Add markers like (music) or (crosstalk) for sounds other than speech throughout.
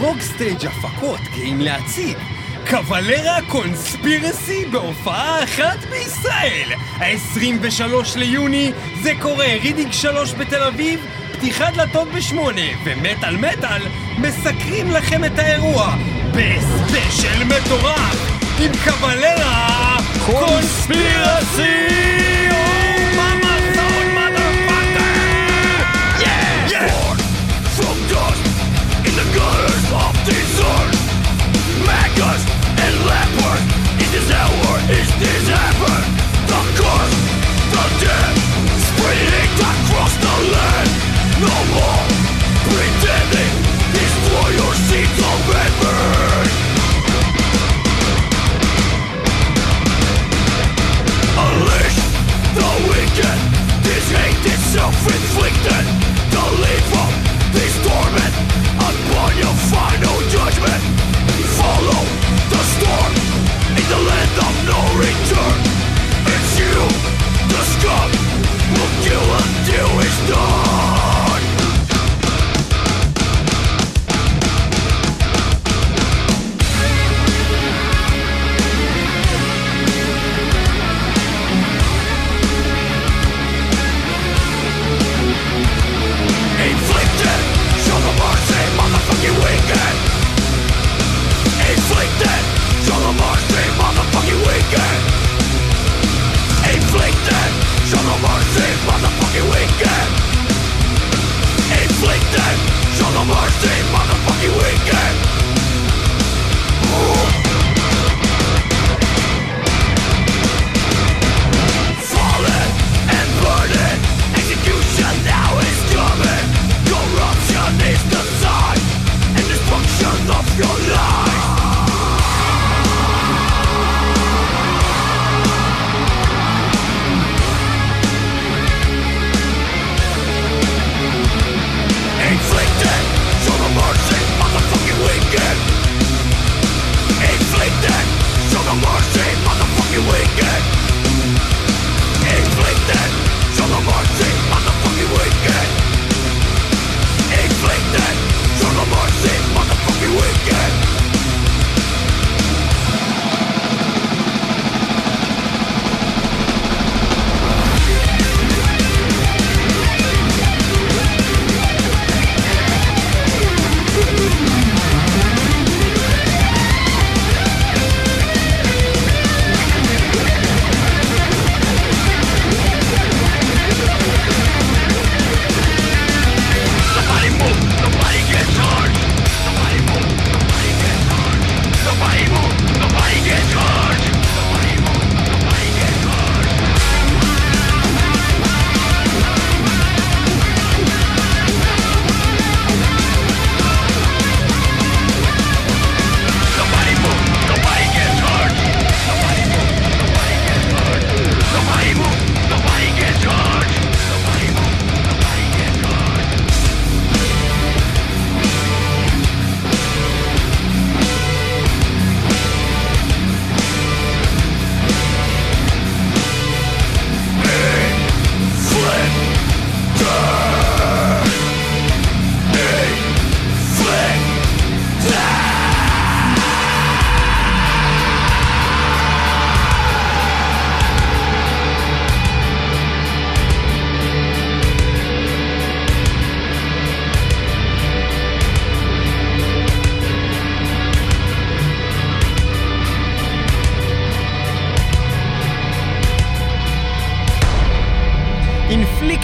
Rockstage הפקות גאים להציג Cavalera Conspiracy בהופעה אחת בישראל. ה-23 ליוני זה קורה. רידינג 3 בתל אביב פתיחת דלתות בשמונה ומטאל מטאל מסקרים לכם את האירוע ב special מטורף עם Cavalera Conspiracy Maggots and leopards in this hour is this heaven. The curse, the dead, spreading across the land. No more pretending, destroy your seeds of heaven. Unleash the wicked, this hate is self-inflicted. you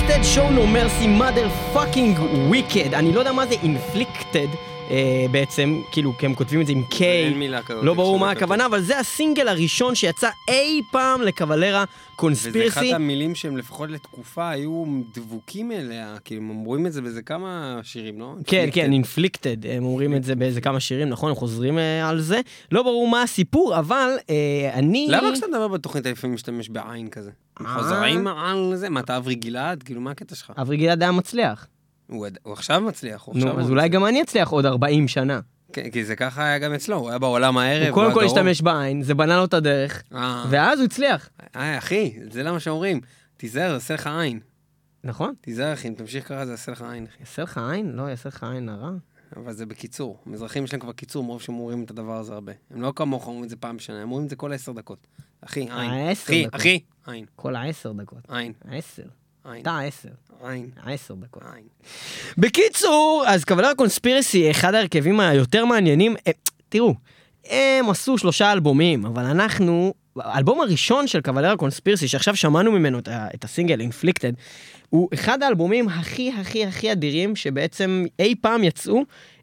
Inflicted show no mercy mother fucking wicked. אני לא יודע מה זה inflicted אה, בעצם, כאילו, כי הם כותבים את זה עם K. לא ברור מה. הכוונה, אבל זה הסינגל הראשון שיצא אי פעם לקבלרה וזה אחת קונספירסי. המילים שהם לפחות לתקופה היו דבוקים אליה, כי הם אומרים את זה באיזה כמה שירים, לא? כן. כן, אינפליקטד, הם אומרים את זה באיזה כמה שירים, נכון? הם חוזרים אה, על זה. לא ברור מה הסיפור, אבל אה, אני... למה כשאתה מדבר בתוכנית לפעמים משתמש בעין כזה? אה? חוזרים על זה? מה, אתה אברי גלעד? כאילו, מה הקטע שלך? אברי גלעד היה מצליח. הוא הוא עכשיו מצליח, הוא עכשיו... נו, אז אולי גם אני אצליח עוד 40 שנה. כן, כי זה ככה היה גם אצלו, הוא היה בעולם הערב. הוא קודם כל. השתמש בעין, זה בנה לו את הדרך, אה, ואז הוא הצליח. אה, אחי, זה למה שאומרים. תיזהר, זה עושה לך עין. נכון? תיזהר, אחי, אם תמשיך ככה, זה יעשה לך עין, אחי. יעשה לך עין? לא, יעשה לך עין הרע. אבל זה בקיצור. מזרחים יש להם כבר קיצור, מרוב שהם אומרים את הדבר הזה הרבה. הם לא כמוך אומרים את זה פעם בשנה, הם אומרים את זה כל עשר דקות. אחי, עין. אחי, דקות. אחי, עין, כל העשר דקות. עין, העשר. אתה עשר. עין, העשר דקות. עין. בקיצור, אז קבלר קונספירסי, אחד ההרכבים היותר מעניינים, אה, תראו, הם עשו שלושה אלבומים, אבל אנחנו, האלבום הראשון של קבלר קונספירסי, שעכשיו שמענו ממנו את, את הסינגל אינפליקטד, הוא אחד האלבומים הכי הכי הכי אדירים שבעצם אי פעם יצאו.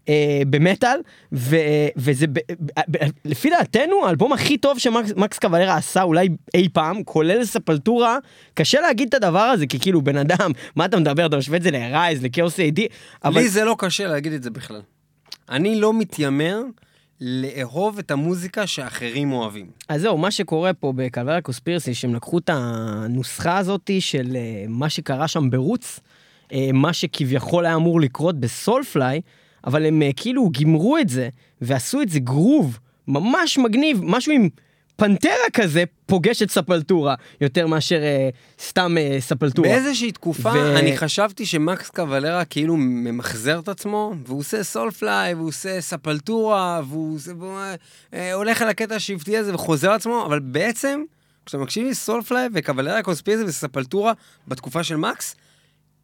אה, במטאל, ו, וזה ב, ב, ב, לפי דעתנו האלבום הכי טוב שמקס מקס קבלרה עשה אולי אי פעם, כולל ספלטורה, קשה להגיד את הדבר הזה, כי כאילו בן אדם, מה אתה מדבר, אתה משווה את זה לרייז, לכאוס איי-די, אבל לי זה לא קשה להגיד את זה בכלל. אני לא מתיימר לאהוב את המוזיקה שאחרים אוהבים. אז זהו, מה שקורה פה בקלברה קוספירסי, שהם לקחו את הנוסחה הזאת של אה, מה שקרה שם ברוץ, אה, מה שכביכול היה אמור לקרות בסולפליי, אבל הם אה, כאילו גימרו את זה, ועשו את זה גרוב ממש מגניב, משהו עם פנטרה כזה, פוגש את ספלטורה, יותר מאשר אה, סתם אה, ספלטורה. באיזושהי תקופה ו- אני חשבתי שמקס קוולרה כאילו ממחזר את עצמו, והוא עושה סולפליי, והוא עושה ספלטורה, והוא עושה- והוא, אה, הולך על הקטע השבטי הזה וחוזר לעצמו, אבל בעצם, כשאתה מקשיב לסולפליי וקוולרה קונספירזיה וספלטורה בתקופה של מקס,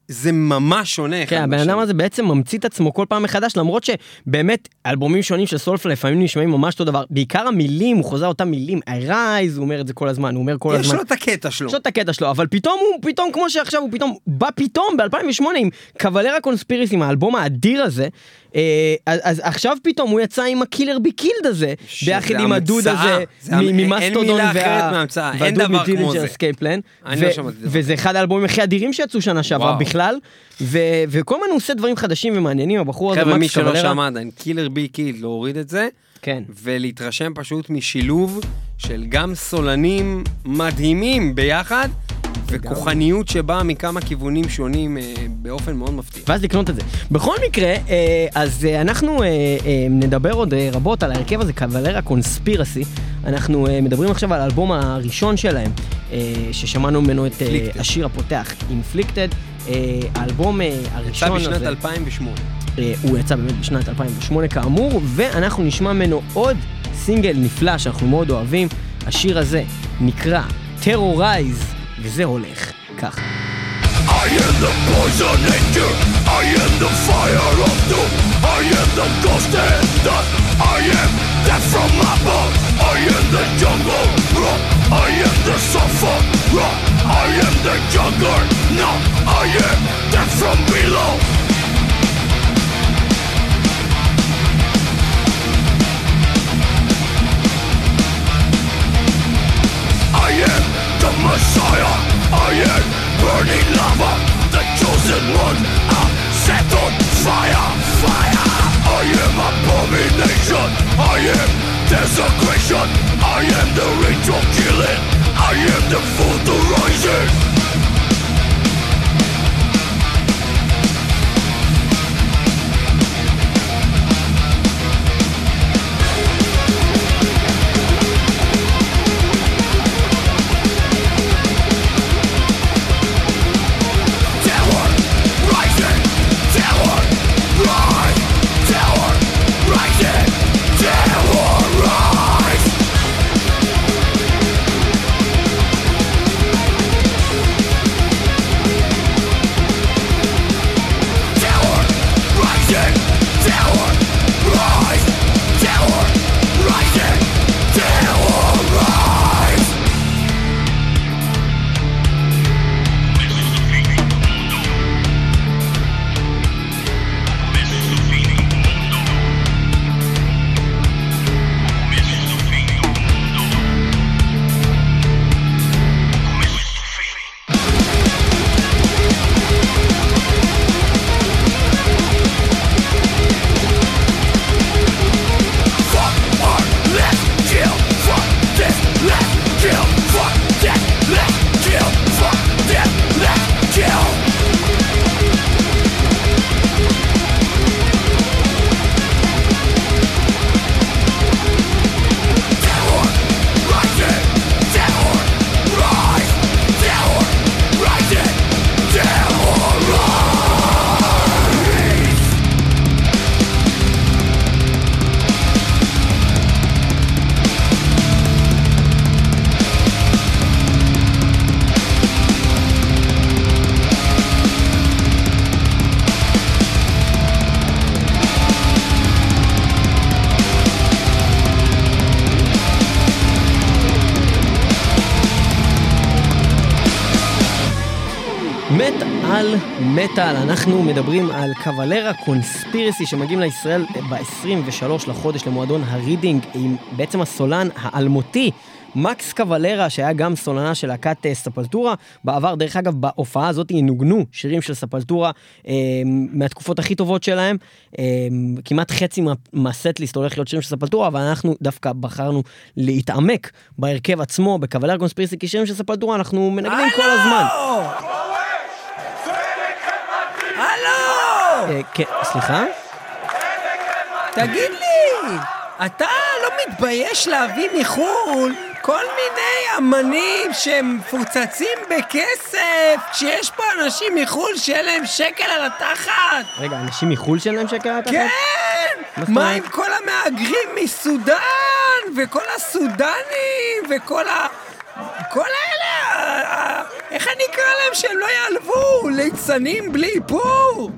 זה ממש שונה. כן, הבן. אדם הזה בעצם ממציא את עצמו כל פעם מחדש, למרות שבאמת אלבומים שונים של סולפל לפעמים נשמעים ממש אותו דבר. בעיקר המילים, הוא חוזר אותם מילים, rise, הוא אומר את זה כל הזמן, הוא אומר כל יש הזמן. לו את הקטע שלו. יש לו את הקטע שלו, אבל פתאום הוא, פתאום כמו שעכשיו הוא פתאום, בא פתאום ב-2008 עם קוולרה קונספיריס, עם האלבום האדיר הזה, אז, אז עכשיו פתאום הוא יצא עם הקילר בי קילד הזה, ביחד עם הדוד. הזה, ממאסטודון זה. Escape Plan, אני לא דבר וזה אחד האלבומים הכי אדירים שיצאו שנה שעברה. בכלל, וכל הזמן הוא עושה דברים חדשים ומעניינים, הבחור הזה, חבר'ה, מי שלא שמע עדיין, Killer Be Killed, להוריד את זה, כן. ולהתרשם פשוט משילוב של גם סולנים מדהימים ביחד, וכוחניות שבאה מכמה כיוונים שונים אה, באופן מאוד מפתיע. ואז לקנות את זה. בכל מקרה, אה, אז אה, אנחנו נדבר עוד רבות על ההרכב הזה, Cavalera Conspiracy. אנחנו מדברים עכשיו על האלבום הראשון שלהם, ששמענו ממנו את. השיר הפותח, Inflikted. האלבום אה, יצא הראשון בשנת הזה, 2008. אה, הוא יצא באמת בשנת 2008 כאמור, ואנחנו נשמע ממנו עוד סינגל נפלא שאנחנו מאוד אוהבים. השיר הזה נקרא Terrorize, וזה הולך ככה. I am the poison nature, I am the fire of doom, I am the ghost and dust, I am death from above, I am the jungle, rock, I am the sulfur, rock, I am the juggernaut, no, I am death from below. I am desecration. I am the ritual killing. I am the fool to rising. על מטאל, אנחנו מדברים על קוולרה קונספירסי שמגיעים לישראל ב-23 לחודש למועדון הרידינג עם בעצם הסולן האלמותי. מקס קוולרה, שהיה גם סולנה של להקת אה, ספלטורה, בעבר, דרך אגב, בהופעה הזאת נוגנו שירים של ספלטורה אה, מהתקופות הכי טובות שלהם. אה, כמעט חצי מה, מהסט-ליסט הולך להיות שירים של ספלטורה, אבל אנחנו דווקא בחרנו להתעמק בהרכב עצמו, בקוולרה קונספירסי, כי שירים של ספלטורה אנחנו מנגנים כל הזמן. הלו! אה, כן, סליחה? תגיד לי, אתה לא מתבייש להביא מחו"ל כל מיני אמנים שמפוצצים בכסף, כשיש פה אנשים מחו"ל שאין להם שקל על התחת? רגע, אנשים מחו"ל שאין להם שקל על התחת? כן! מה? עם כל המהגרים מסודאן, וכל הסודנים, וכל ה... כל האלה, איך אני אקרא להם שהם לא ייעלבו? ליצנים בלי איפור?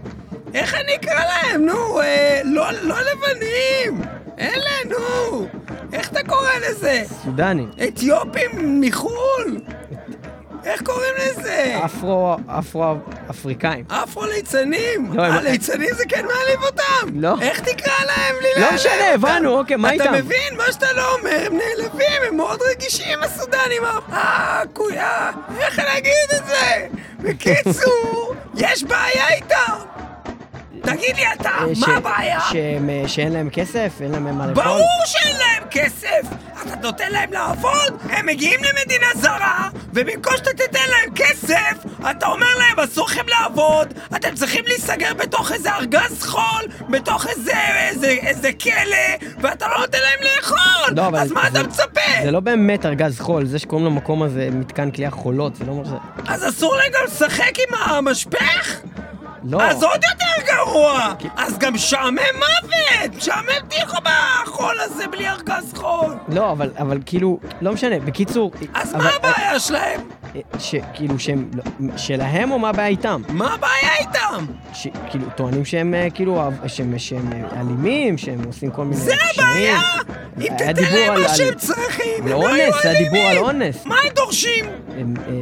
איך אני אקרא להם? נו, אה, לא, לא לבנים! אלה, נו! איך אתה קורא לזה? סודנים. אתיופים מחו"ל? איך קוראים לזה? אפרו, אפרו, אפריקאים. אפרו-ליצנים? לא, הם- הליצנים זה כן מעליב אותם? לא. איך תקרא להם? בלי לא להעליב משנה, אותם? הבנו, אוקיי, מה איתם? אתה מבין? מה שאתה לא אומר, הם נעלבים, הם מאוד רגישים, הסודנים. אה, קויה, איך אגיד את זה? בקיצור, יש בעיה איתם. תגיד לי אתה, אה, ש- מה הבעיה? אה, שאין להם כסף? אין להם מה לאכול? ברור שאין להם כסף! אתה נותן להם לעבוד, הם מגיעים למדינה זרה, ובמקום שאתה תיתן להם כסף, אתה אומר להם אסור לכם לעבוד, אתם צריכים להיסגר בתוך איזה ארגז חול, בתוך איזה, איזה, איזה כלא, ואתה לא נותן להם לאכול! לא, אבל אז מה זה- אתה מצפה? זה לא באמת ארגז חול, זה שקוראים למקום הזה מתקן כליאה חולות, זה לא אומר שזה... אז אסור להם גם לשחק עם המשפך? לא. אז עוד יותר גרוע! אז גם משעמם מוות! משעמם טיחו בחול הזה בלי ארגז חול! לא, אבל, אבל כאילו, לא משנה, בקיצור... אז אבל- מה הבעיה שלהם? אה, שכאילו שהם, לא, שלהם או מה הבעיה איתם? מה הבעיה איתם? שכאילו, טוענים שהם אה, כאילו, אה, שהם, שהם אה, אלימים, שהם עושים כל מיני זה הבעיה! אם תיתן דיבור להם מה שהם צריכים, הם על לא יהיו אונס, היה דיבור על אלימים! אונס. מה הם דורשים? הם, אה,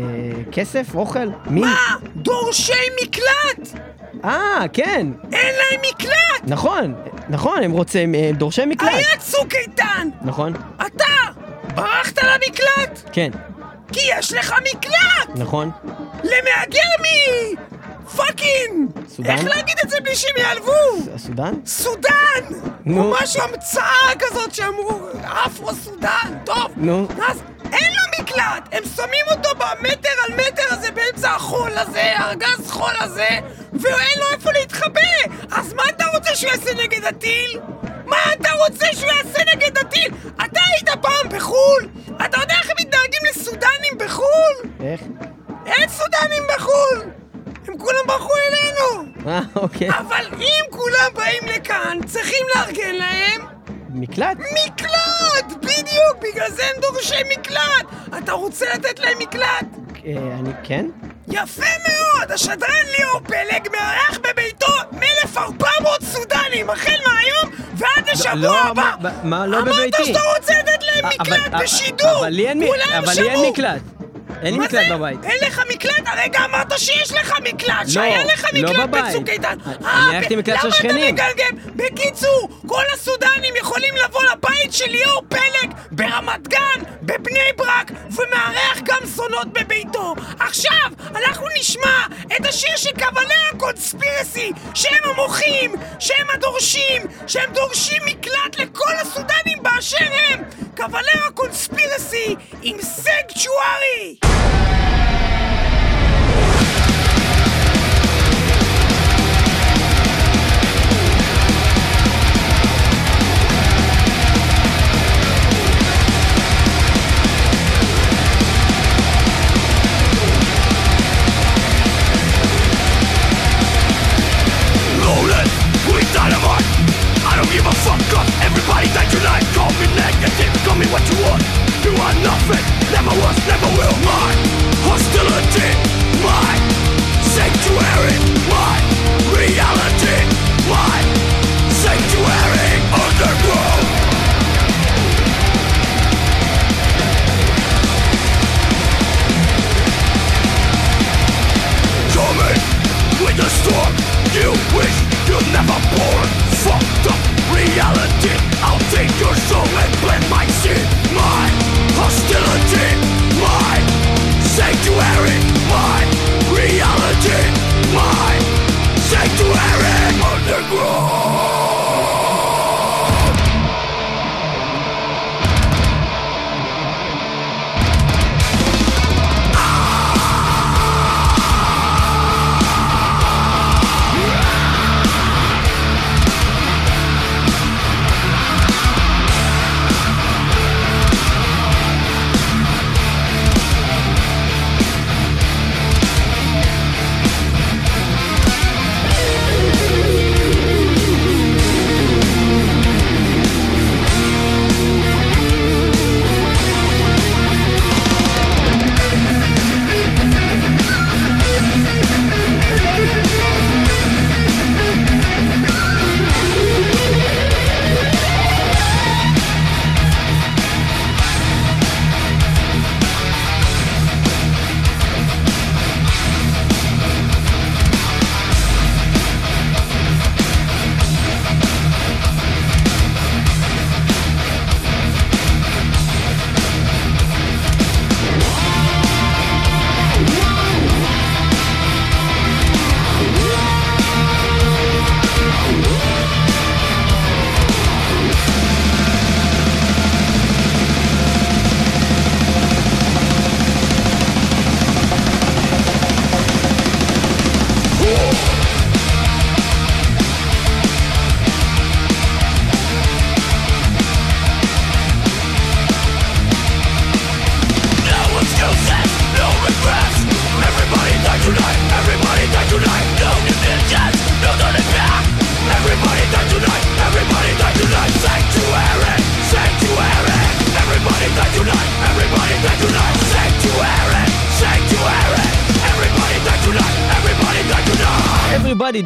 כסף, אוכל, מי? מה? דורשי מקלט! אה, כן, אין להם מקלט! נכון, נכון, הם רוצים, אה, דורשי מקלט. היה צוק איתן! נכון, אתה! ברחת למקלט? כן, כי יש לך מקלט! נכון. למהגר מ... fucking! סודן? איך להגיד את זה בלי שהם יעלבו? הסודן? סודן! נו. ממש המצאה כזאת שאמרו, אפרו-סודן, טוב. נו. אז אין לו מקלט! הם שמים אותו במטר על מטר הזה באמצע החול הזה, ארגז חול הזה, ואין לו איפה להתחבא! אז מה אתה רוצה שהוא יעשה נגד הטיל? מה אתה רוצה שהוא יעשה נגד הטיל? אתה היית פעם בחו"ל? אתה יודע איך הם מתנהגים לסודנים בחו"ל? איך? אין סודנים בחו"ל! הם כולם ברחו אלינו! אה, אוקיי. אבל אם כולם באים לכאן, צריכים לארגן להם מקלט? מקלט! בדיוק! בגלל זה הם דורשי מקלט! אתה רוצה לתת להם מקלט? אה, אני, כן? יפה מאוד! השדרן ליאור פלג מארח בביתו 1,400 סודנים החל מהיום ועד לשבוע לא, הבא! מה- מה לא אמרת בביתי? שאתה רוצה לתת להם אה, מקלט אבל- בשידור! אבל לי אין. מקלט. אין לי מקלט? בבית. אין לך מקלט? הרגע אמרת שיש לך מקלט, שהיה לך לא מקלט. בצוק איתן. אני אה, הלכתי מקלט של למה שכנים. אתה מגלגל? בקיצור, כל הסודנים יכולים לבוא לבית של ליאור פלג ברמת גן, בבני ברק, ומארח גם זונות בביתו. עכשיו, אנחנו נשמע את השיר של קבלר הקונספירסי, שהם המוחים, שהם הדורשים, שהם דורשים מקלט לכל הסודנים באשר הם. קבלר הקונספירסי עם סנקצ'וארי! Loaded with dynamite. I don't give a fuck cause everybody died tonight Call me negative, call me what you want You are nothing, never was, never will My hostility, my sanctuary My reality, my sanctuary Underground Coming in the storm You wish you never born Fucked up reality. I'll take your soul and plant my seed My hostility My sanctuary My reality My sanctuary Underground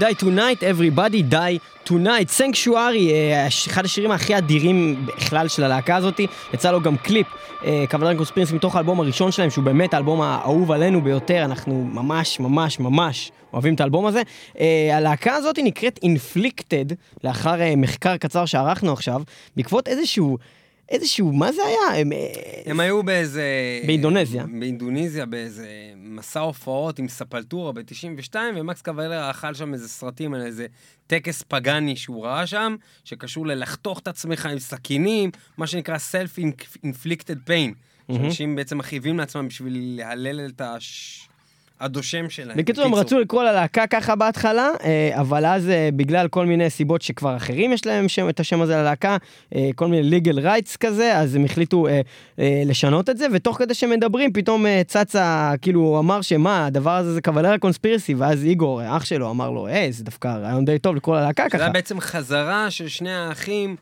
die tonight, everybody die tonight. סנקשוארי, אחד השירים הכי אדירים בכלל של הלהקה הזאתי, יצא לו גם קליפ, קבלן קונספירנס מתוך האלבום הראשון שלהם, שהוא באמת האלבום האהוב עלינו ביותר, אנחנו ממש ממש ממש אוהבים את האלבום הזה. אה, הלהקה הזאתי נקראת Inflicted, לאחר אה, מחקר קצר שערכנו עכשיו, בעקבות איזשהו... איזשהו, מה זה היה? הם, אה, הם היו באיזה... באינדונזיה. באינדונזיה, באיזה מסע הופעות עם ספלטורה ב-92, ומקס קוולר אכל שם איזה סרטים על איזה טקס פגאני שהוא ראה שם, שקשור ללחתוך את עצמך עם סכינים, מה שנקרא Self-Inflicted Pain. שאנשים בעצם מכאיבים לעצמם בשביל להלל את הש... הדושם שלהם. בקיצור, הם רצו לקרוא ללהקה ככה בהתחלה, אה, אבל אז אה, בגלל כל מיני סיבות שכבר אחרים יש להם שם, את השם הזה ללהקה, אה, כל מיני legal rights כזה, אז הם החליטו אה, אה, לשנות את זה, ותוך כדי שהם מדברים, פתאום אה, צצה, כאילו, הוא אמר שמה, הדבר הזה זה קבלר הקונספירסי, ואז איגור, אח שלו, אמר לו, היי, זה דווקא רעיון די טוב לקרוא ללהקה זה ככה. היה בעצם חזרה של שני האחים, אה,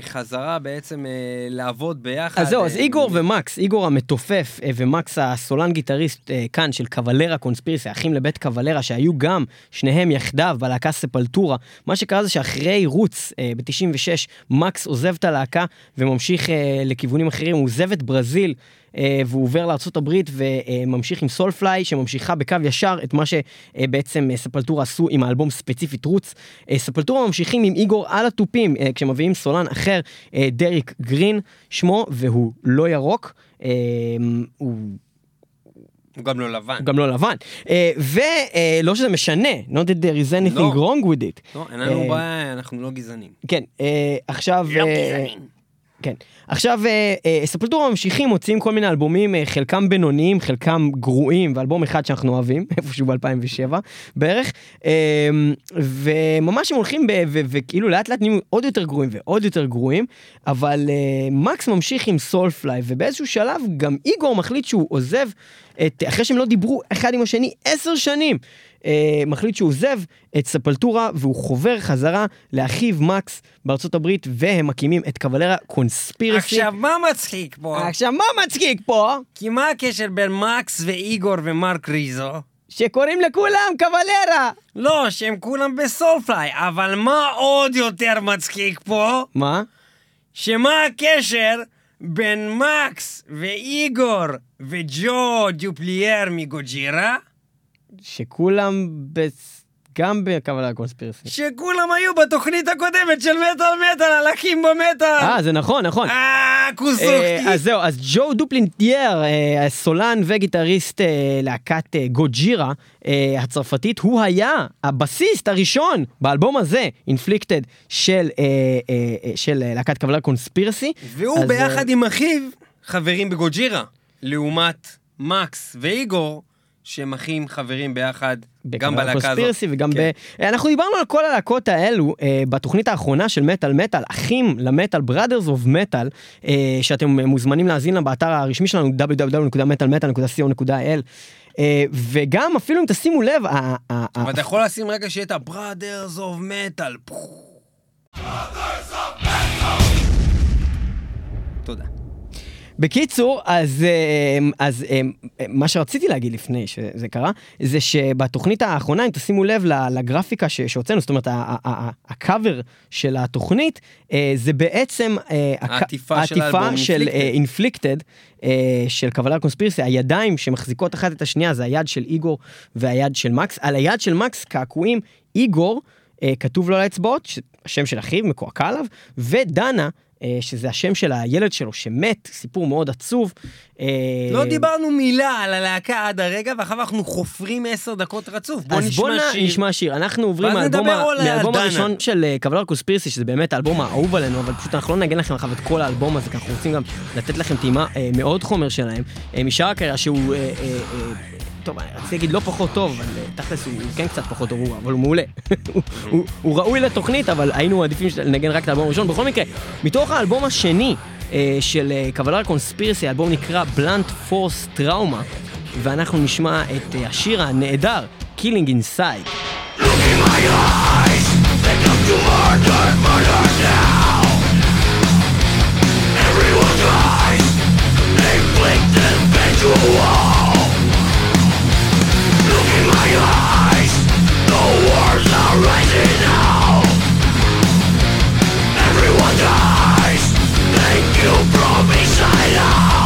חזרה בעצם אה, לעבוד ביחד. אז זהו, אה, אז איגור ומקס, איגור המתופף אה, ומקס הסולן גיטריסט אה, כאן של קוולרה קונספירסי, אחים לבית קוולרה, שהיו גם שניהם יחדיו בלהקה ספלטורה. מה שקרה זה שאחרי רוץ ב-96, מקס עוזב את הלהקה וממשיך אה, לכיוונים אחרים, הוא עוזב את ברזיל. אה, והוא עובר לארה"ב וממשיך עם סולפליי, שממשיכה בקו ישר את מה שבעצם אה, ספלטורה עשו עם האלבום ספציפית רוץ. אה, ספלטורה ממשיכים עם איגור על התופים, כשמביאים סולן אחר, דריק גרין שמו, והוא לא ירוק. הוא הוא גם לא לבן. הוא גם לא לבן. אה, ולא שזה משנה, not that there is anything לא. wrong with it. לא, אין לנו אה, בעיה, אנחנו לא גזענים. כן, אה, עכשיו... לא אה, גזענים. כן. עכשיו, אה, אה, ספלטורה ממשיכים, מוציאים כל מיני אלבומים, אה, חלקם בינוניים, חלקם גרועים, ואלבום אחד שאנחנו אוהבים, (laughs) איפשהו ב-2007 בערך, אה, וממש הם הולכים, וכאילו לאט לאט נהיים עוד יותר גרועים ועוד יותר גרועים, אבל מקס ממשיך עם סולפליי, ובאיזשהו שלב גם איגור מחליט שהוא עוזב, את, אחרי שהם לא דיברו אחד עם השני עשר שנים. אה, מחליט שהוא עוזב את ספלטורה והוא חובר חזרה לאחיו מקס בארצות הברית והם מקימים את קוולרה קונספירסי. עכשיו, מה מצחיק פה? עכשיו מה מצחיק פה? כי מה הקשר בין מקס ואיגור ומרק ריזו? שקוראים לכולם קוולרה. לא, שהם כולם בסולפליי, אבל מה עוד יותר מצחיק פה? מה? שמה הקשר בין מקס ואיגור וג'ו דופלנטייר מ Gojira? שכולם בס- גם ב Cavalera Conspiracy. שכולם היו בתוכנית הקודמת של מטאל מטאל, הלכים במטאל. אה, זה נכון, נכון. אה, אה, קוסוקטי. אז זהו, אז ג'ו דופלנטייר, אה, סולן וגיטריסט אה, להקת אה, Gojira אה, הצרפתית, הוא היה הבסיסט הראשון באלבום הזה, Inflikted, של, אה, אה, אה, של אה, להקת Cavalera Conspiracy. והוא אז, ביחד עם אחיו חברים בגוג'ירה, לעומת מקס ואיגור, שהם אחים חברים ביחד, גם בלהקה הזאת. וגם כן. ב... אנחנו דיברנו על כל הלהקות האלו אה, בתוכנית האחרונה של מטאל מטאל, אחים למטאל, brothers of metal, אה, שאתם מוזמנים להאזין לה באתר הרשמי שלנו, www.metalmetal.co.il. אה, וגם אפילו אם תשימו לב, אבל אתה יכול לשים רגע שיהיה את ה-Brothers of Metal. תודה. בקיצור, אז, אה, אז אה, מה שרציתי להגיד לפני שזה קרה, זה שבתוכנית האחרונה, אם תשימו לב לגרפיקה שהוצאנו, זאת אומרת, הקאבר של התוכנית, אה, זה בעצם העטיפה של של. אינפליקטד, של קבלה קונספירסי, הידיים שמחזיקות אחת את השנייה, זה היד של איגור והיד של מקס. על היד של מקס קעקועים, איגור, כתוב לו על האצבעות, השם של אחיו מקועקע עליו, ודנה, שזה השם של הילד שלו שמת, סיפור מאוד עצוב. אה, לא דיברנו מילה על הלהקה עד הרגע, ואחר כך אנחנו חופרים עשר דקות רצוף. בוא אז בוא נשמע נ- שיר. נשמע שיר. אנחנו עוברים מהאלבום. הראשון של קבלר קוספירסי, שזה באמת האלבום האהוב עלינו, אבל פשוט אנחנו לא נגן לכם עכשיו את כל האלבום הזה, כי אנחנו רוצים גם לתת לכם טעימה אה, מאוד חומר שלהם. אה, משאר הקריירה שהוא, אה, אה, אה, טוב, רציתי להגיד לא פחות טוב, אבל אה, תכלס הוא כן קצת פחות טוב, אבל הוא מעולה. (laughs) הוא- ראוי לתוכנית, אבל היינו עדיפים לנגן רק את האלבום הראשון. בכל מקרה, מתוך האלבום השני אה, של קבלר קונספירסי, האלבום נקרא בלנט פורס טראומה, ואנחנו נשמע את אה, השיר הנהדר, Killing Inside. Everyone dies. Thank you from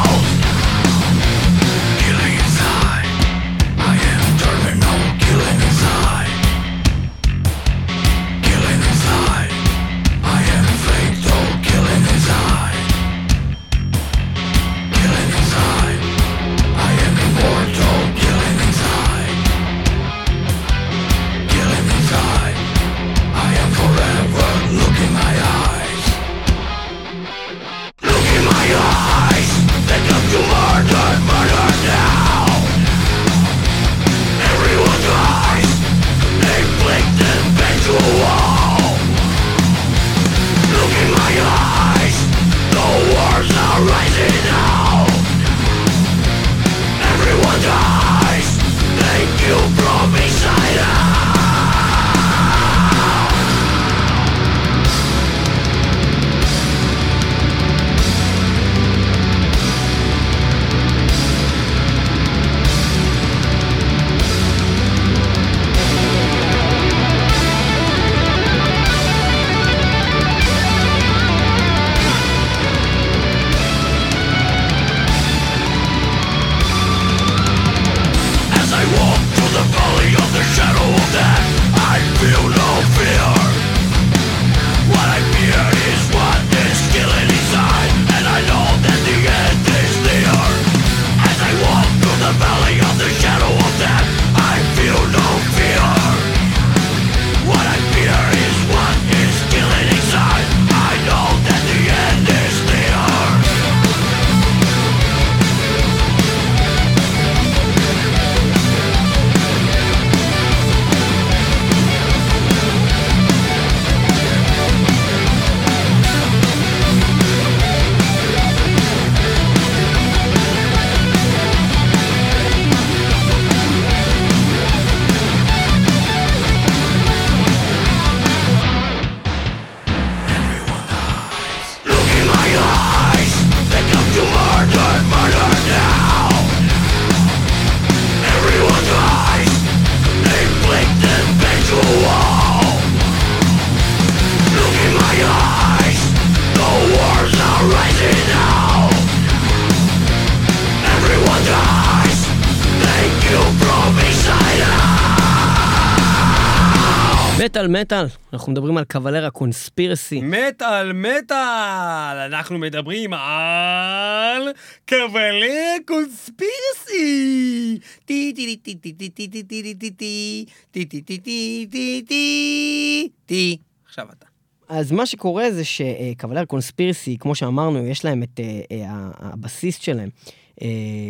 מטאל מטאל, אנחנו מדברים על קוולרה קונספירסי. מטאל מטאל! אנחנו מדברים על קבלי קונספירסי! טי טי טי טי טי טי טי טי טי טי טי טי טי טי טי טי טי עכשיו אתה. אז מה שקורה זה שקוולר קונספירסי, כמו שאמרנו, יש להם את אה, אה, הבסיס שלהם, אה,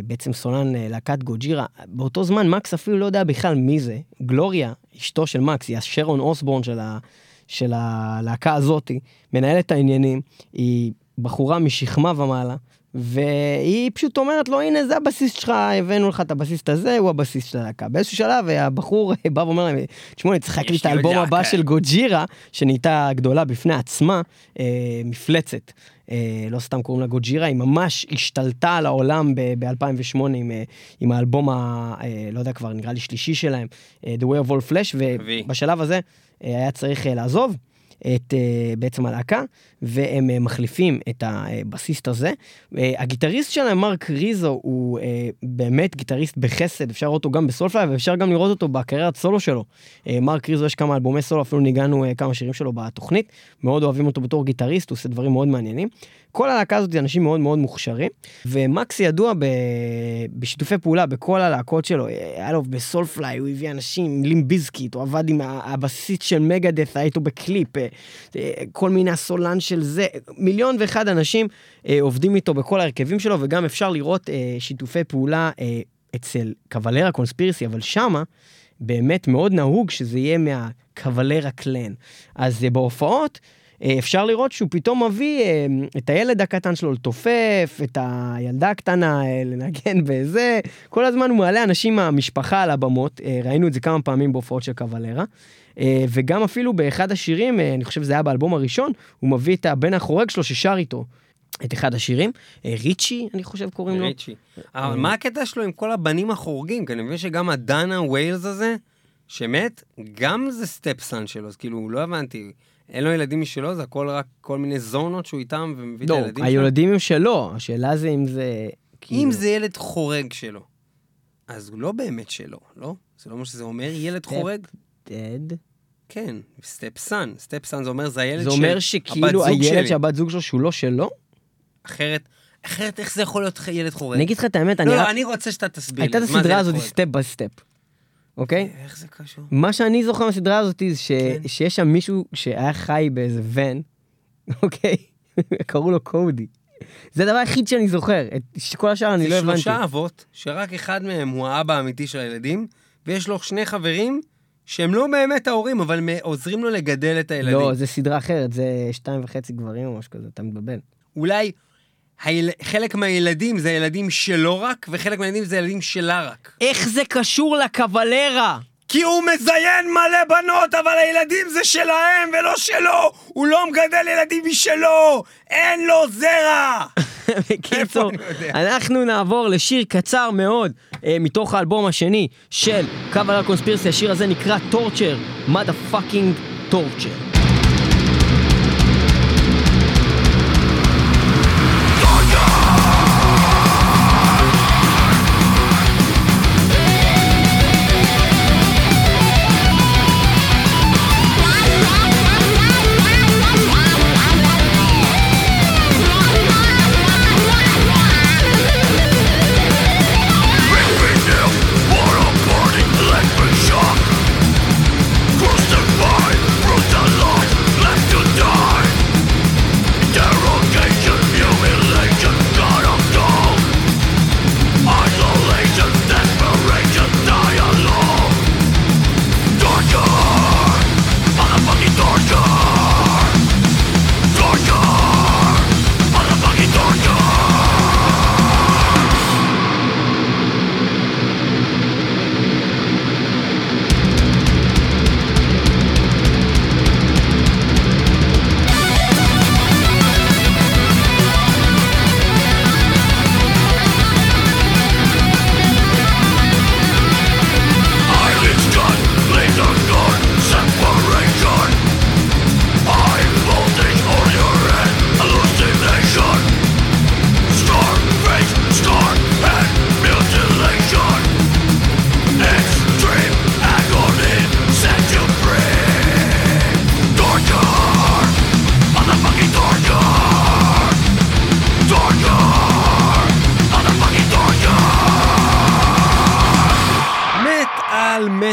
בעצם סולן אה, להקת גוג'ירה. באותו זמן מקס אפילו לא יודע בכלל מי זה. גלוריה, אשתו של מקס, היא השרון אוסבורן של, ה, של הלהקה הזאתי, מנהלת את העניינים, היא בחורה משכמה ומעלה. והיא פשוט אומרת לו, הנה, זה הבסיס שלך, הבאנו לך את הבסיס הזה, הוא הבסיס של הלהקה. באיזשהו שלב הבחור בא ואומר להם, תשמעו, אני צריך להקליט את האלבום הבא להקה." של גוג'ירה, שנהייתה גדולה בפני עצמה, אה, מפלצת. אה, לא סתם קוראים לה גוג'ירה, היא ממש השתלטה על העולם ב-2008 עם, אה, עם האלבום, ה, אה, לא יודע כבר, נראה לי שלישי שלהם, The Way of All Flash. ובשלב הזה היה צריך לעזוב. את אה, בעצם הלהקה, והם אה, מחליפים את הבסיסט הזה. אה, הגיטריסט שלהם, מרק ריזו, הוא באמת גיטריסט בחסד, אפשר לראות אותו גם בסולפליי, ואפשר גם לראות אותו בקריירת סולו שלו. מרק ריזו, יש כמה אלבומי סולו, אפילו ניגענו כמה שירים שלו בתוכנית, מאוד אוהבים אותו בתור גיטריסט, הוא עושה דברים מאוד מעניינים. כל הלהקה הזאת זה אנשים מאוד מאוד מוכשרים, ומקס ידוע ב... בשיתופי פעולה בכל הלהקות שלו, היה לו ב Soulfly, הוא הביא אנשים, Limp Bizkit, הוא עבד עם הבסיסט של Megadeth, היה איתו בקליפ, אה, אה, כל מיני הסולן של זה, מיליון ואחד אנשים אה, עובדים איתו בכל ההרכבים שלו, וגם אפשר לראות אה, שיתופי פעולה אה, אצל Cavalera Conspiracy, אבל שמה באמת מאוד נהוג שזה יהיה מה Cavalera clan. אז בהופעות, אפשר לראות שהוא פתאום מביא אה, את הילד הקטן שלו לתופף, את הילדה הקטנה אה, לנגן בזה, כל הזמן הוא מעלה אנשים מהמשפחה על הבמות, אה, ראינו את זה כמה פעמים בהופעות של קוולרה. אה, וגם אפילו באחד השירים, אה, אני חושב שזה היה באלבום הראשון, הוא מביא את הבן החורג שלו ששר איתו את אחד השירים, אה, ריצ'י, אני חושב קוראים לו. ריצ'י. אבל מה הקטע שלו עם כל הבנים החורגים? כי אני מבין שגם הדנה וויילס הזה, שמת, גם זה stepson שלו, אז כאילו, לא הבנתי. אין לו ילדים משלו, זה הכל רק כל מיני זונות שהוא איתם ומביא את לא, הילדים שלו? הילדים הם שלו, השאלה זה אם זה... כאילו- אם זה ילד חורג שלו, אז הוא לא באמת שלו, לא? זה לא מה שזה אומר, ילד חורג? dead. כן, stepson. stepson זה אומר, זה הילד זה של אומר הבת שכאילו זוג הילד שלי. שהבת זוג שלו שהוא לא שלו? אחרת, אחרת איך זה יכול להיות ילד חורג? אני אגיד לך את האמת, אני לא, רק... לא, אני רוצה שאתה תסביר לי. הייתה את זה הסדרה הזאת? Step by Step, אוקיי? איך זה קשור? מה שאני זוכר מהסדרה הזאת זה ש... כן. שיש שם מישהו שהיה חי באיזה ון, (laughs) אוקיי? קראו לו קודי. זה הדבר היחיד שאני זוכר, את כל השאר אני לא זה הבנתי. שלושה אבות, שרק אחד מהם הוא האבא האמיתי של הילדים, ויש לו שני חברים שהם לא באמת ההורים, אבל עוזרים לו לגדל את הילדים. לא, זה סדרה אחרת, זה שתיים וחצי גברים או משהו כזה, אתה מתבלבל. אולי היל... חלק מהילדים זה ילדים שלו רק, וחלק מהילדים זה ילדים שלה רק. איך זה קשור ל Cavalera? כי הוא מזיין מלא בנות, אבל הילדים זה שלהם ולא שלו! הוא לא מגדל ילדים משלו! אין לו זרע! (laughs) בקיצור? אנחנו נעבור לשיר קצר מאוד אה, מתוך האלבום השני של Cavalera Conspiracy, השיר הזה נקרא Torture, motherfucking Torture.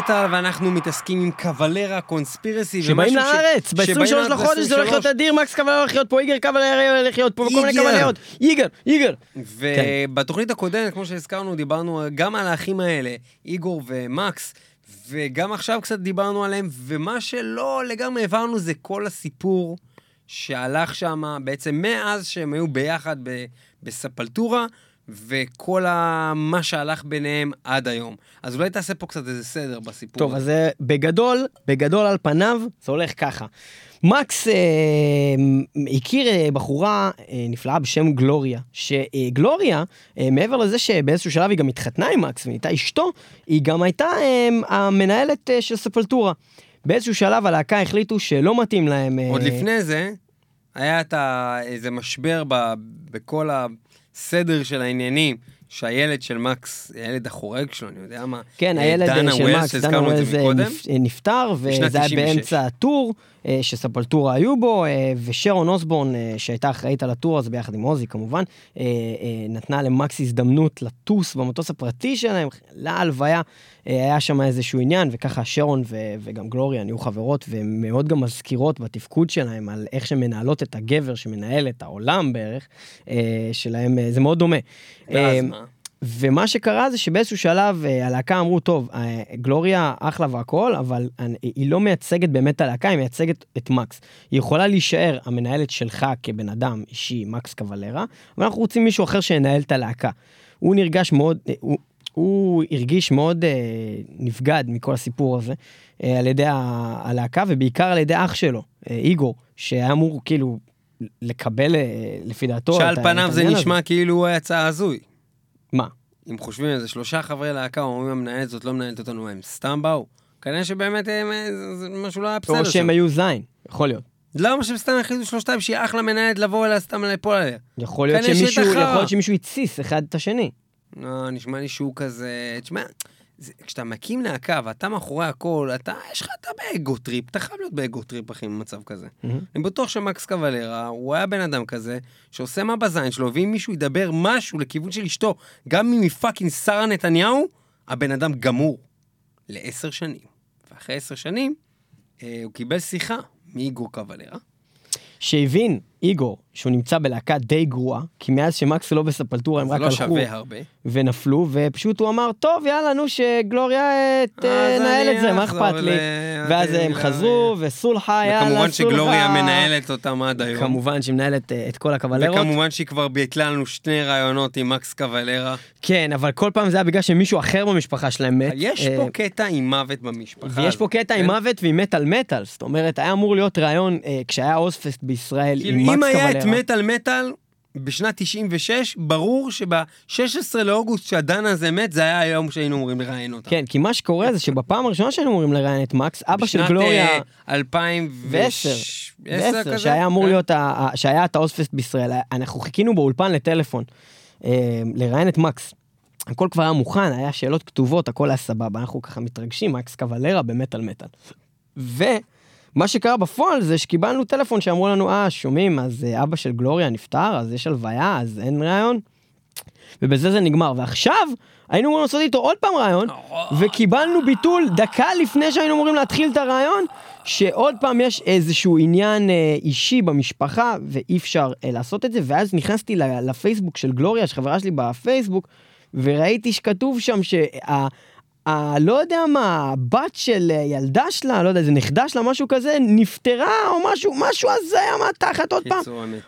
מטאל, ואנחנו מתעסקים עם קוולרה, קונספירסי, שבאים לארץ, שבאים ב-23 לארץ לחודש זה הולך להיות אדיר, מקס קבלר הולך להיות פה, איגר קבלר הולך להיות פה, וכל מיני. קבלרות. איגר, איגר. ובתוכנית הקודמת, כמו שהזכרנו, דיברנו גם על האחים האלה, איגור ומקס, וגם עכשיו קצת דיברנו עליהם, ומה שלא לגמרי הבנו זה כל הסיפור שהלך שם, בעצם מאז שהם היו ביחד ב- בספלטורה, וכל ה... מה שהלך ביניהם עד היום. אז אולי תעשה פה קצת איזה סדר בסיפור. טוב. אז אה, בגדול, בגדול על פניו, זה הולך ככה. מקס אה, הכיר אה, בחורה אה, נפלאה בשם גלוריה, שגלוריה, אה, מעבר לזה שבאיזשהו שלב היא גם התחתנה עם מקס ונהייתה אשתו, היא גם הייתה אה, המנהלת אה, של ספלטורה. באיזשהו שלב הלהקה החליטו שלא מתאים להם... אה, עוד לפני זה, היה את ה... איזה משבר ב... בכל הסדר של העניינים, שהילד של מקס, הילד החורג שלו, אני יודע מה, כן, אה, הילד של ווילס, מקס, דנה שהזכרנו את ווילס זה אה, מקודם. נפ- נפטר, וזה היה 96. באמצע הטור שספלטורה היו בו, אה, ושרון אוסבורן, אה, שהייתה אחראית על הטור הזה ביחד עם עוזי כמובן, אה, אה, נתנה למקס הזדמנות לטוס במטוס הפרטי שלהם, להלוויה, אה, היה שם איזשהו עניין, וככה שרון ו- וגם גלוריה נהיו חברות, והן מאוד גם מזכירות בתפקוד שלהם על איך שמנהלות את הגבר שמנהל את העולם בערך, אה, שלהם, אה, זה מאוד דומה. ואז אה, מה? ומה שקרה זה שבאיזשהו שלב אה, הלהקה אמרו, טוב, אה, גלוריה אחלה והכל, אבל היא לא מייצגת באמת את הלהקה, היא מייצגת את מקס. היא יכולה להישאר המנהלת שלך כבן אדם אישי, מקס קבלרה, אבל אנחנו רוצים מישהו אחר שינהל את הלהקה. הוא נרגש מאוד, אה, הוא, הוא הרגיש מאוד אה, נבגד מכל הסיפור הזה אה, על ידי הלהקה, ובעיקר על ידי אח שלו, אה, איגור, שהיה אמור כאילו לקבל אה, לפי דעתו שעל פניו זה העניין הזה. נשמע כאילו הוא יצא הזוי. מה? אם חושבים על זה, שלושה חברי להקה אומרים המנהלת זאת לא מנהלת אותנו, הם סתם באו. כנראה שבאמת הם, אה, זה- משהו לא היה בסדר או. שהם היו זין, יכול להיות. למה שהם סתם החליטו שלושתם שהיא אחלה מנהלת לבוא אליה סתם ליפול עליה? יכול. להיות שמישהו התסיס אחד את השני. לא, נשמע לי שהוא כזה... תשמע, זה, כשאתה מקים להקה ואתה מאחורי הכל, אתה, יש לך, אתה ב ego trip, אתה חייב להיות ב ego trip, אחי, במצב כזה. אני בטוח שמקס קבלרה, הוא היה בן אדם כזה, שעושה מה בזין שלו, ואם מישהו ידבר משהו לכיוון של אשתו, גם אם היא fucking שרה נתניהו, הבן אדם גמור. לעשר שנים. ואחרי עשר שנים, אה, הוא קיבל שיחה מאיגור קבלרה. שהבין איגור שהוא נמצא בלהקה די גרועה, כי מאז שמקס לא ב Sepultura הם רק לא הלכו. ונפלו, ופשוט הוא אמר, טוב, יאללה, נו, שגלוריה אה, אז תנהל את זה, מה אכפת לי? ואז ל- הם ל- חזרו, וסולחה, יאללה, סולחה. וכמובן שגלוריה מנהלת אותם עד היום. כמובן שהיא מנהלת אה, את כל הקבלרות. וכמובן שהיא כבר ביטלה לנו שני רעיונות עם מקס קבלרה. כן, אבל כל פעם זה היה בגלל שמישהו אחר במשפחה שלהם מת. יש אה, פה קטע עם מוות במשפחה. ויש פה קטע עם כן? מוות ועם מטאל מטאל, זאת אומרת, היה אמור להיות ראיון אה, כשהיה אוזפסט בישראל עם אם היה את. מטאל מטאל בשנת 96, ברור שב-16 לאוגוסט שהדן הזה מת, זה היה היום שהיינו אמורים לראיין אותה. כן, כי מה שקורה זה שבפעם הראשונה שהיינו אמורים לראיין את מקס, אבא של גלוריה... בשנת אה, 2010 ועשר, כזה? שהיה אמור כן. להיות, שהיה את האוספסט בישראל, אנחנו חיכינו באולפן לטלפון, אה, לראיין את מקס. הכל כבר היה מוכן, היה שאלות כתובות, הכל היה סבבה, אנחנו ככה מתרגשים, מקס קבלרה במטאל מטאל. ומה שקרה בפועל זה שקיבלנו טלפון שאמרו לנו, אה, שומעים, אז אה, אבא של גלוריה נפטר, אז יש הלוויה, אז אין ראיון. ובזה זה נגמר. ועכשיו היינו אמורים לעשות איתו עוד פעם ראיון, וקיבלנו ביטול דקה לפני שהיינו אמורים להתחיל את הרעיון, שעוד פעם יש איזשהו עניין אה, אישי במשפחה, ואי אפשר אה, לעשות את זה. ואז נכנסתי לפייסבוק של גלוריה, שחברה שלי בפייסבוק, וראיתי שכתוב שם שה... ה... לא יודע מה, הבת של אה, ילדה שלה, לא יודע, זה נכדה שלה, משהו כזה, נפטרה או משהו, משהו הזיה מהתחת עוד פעם.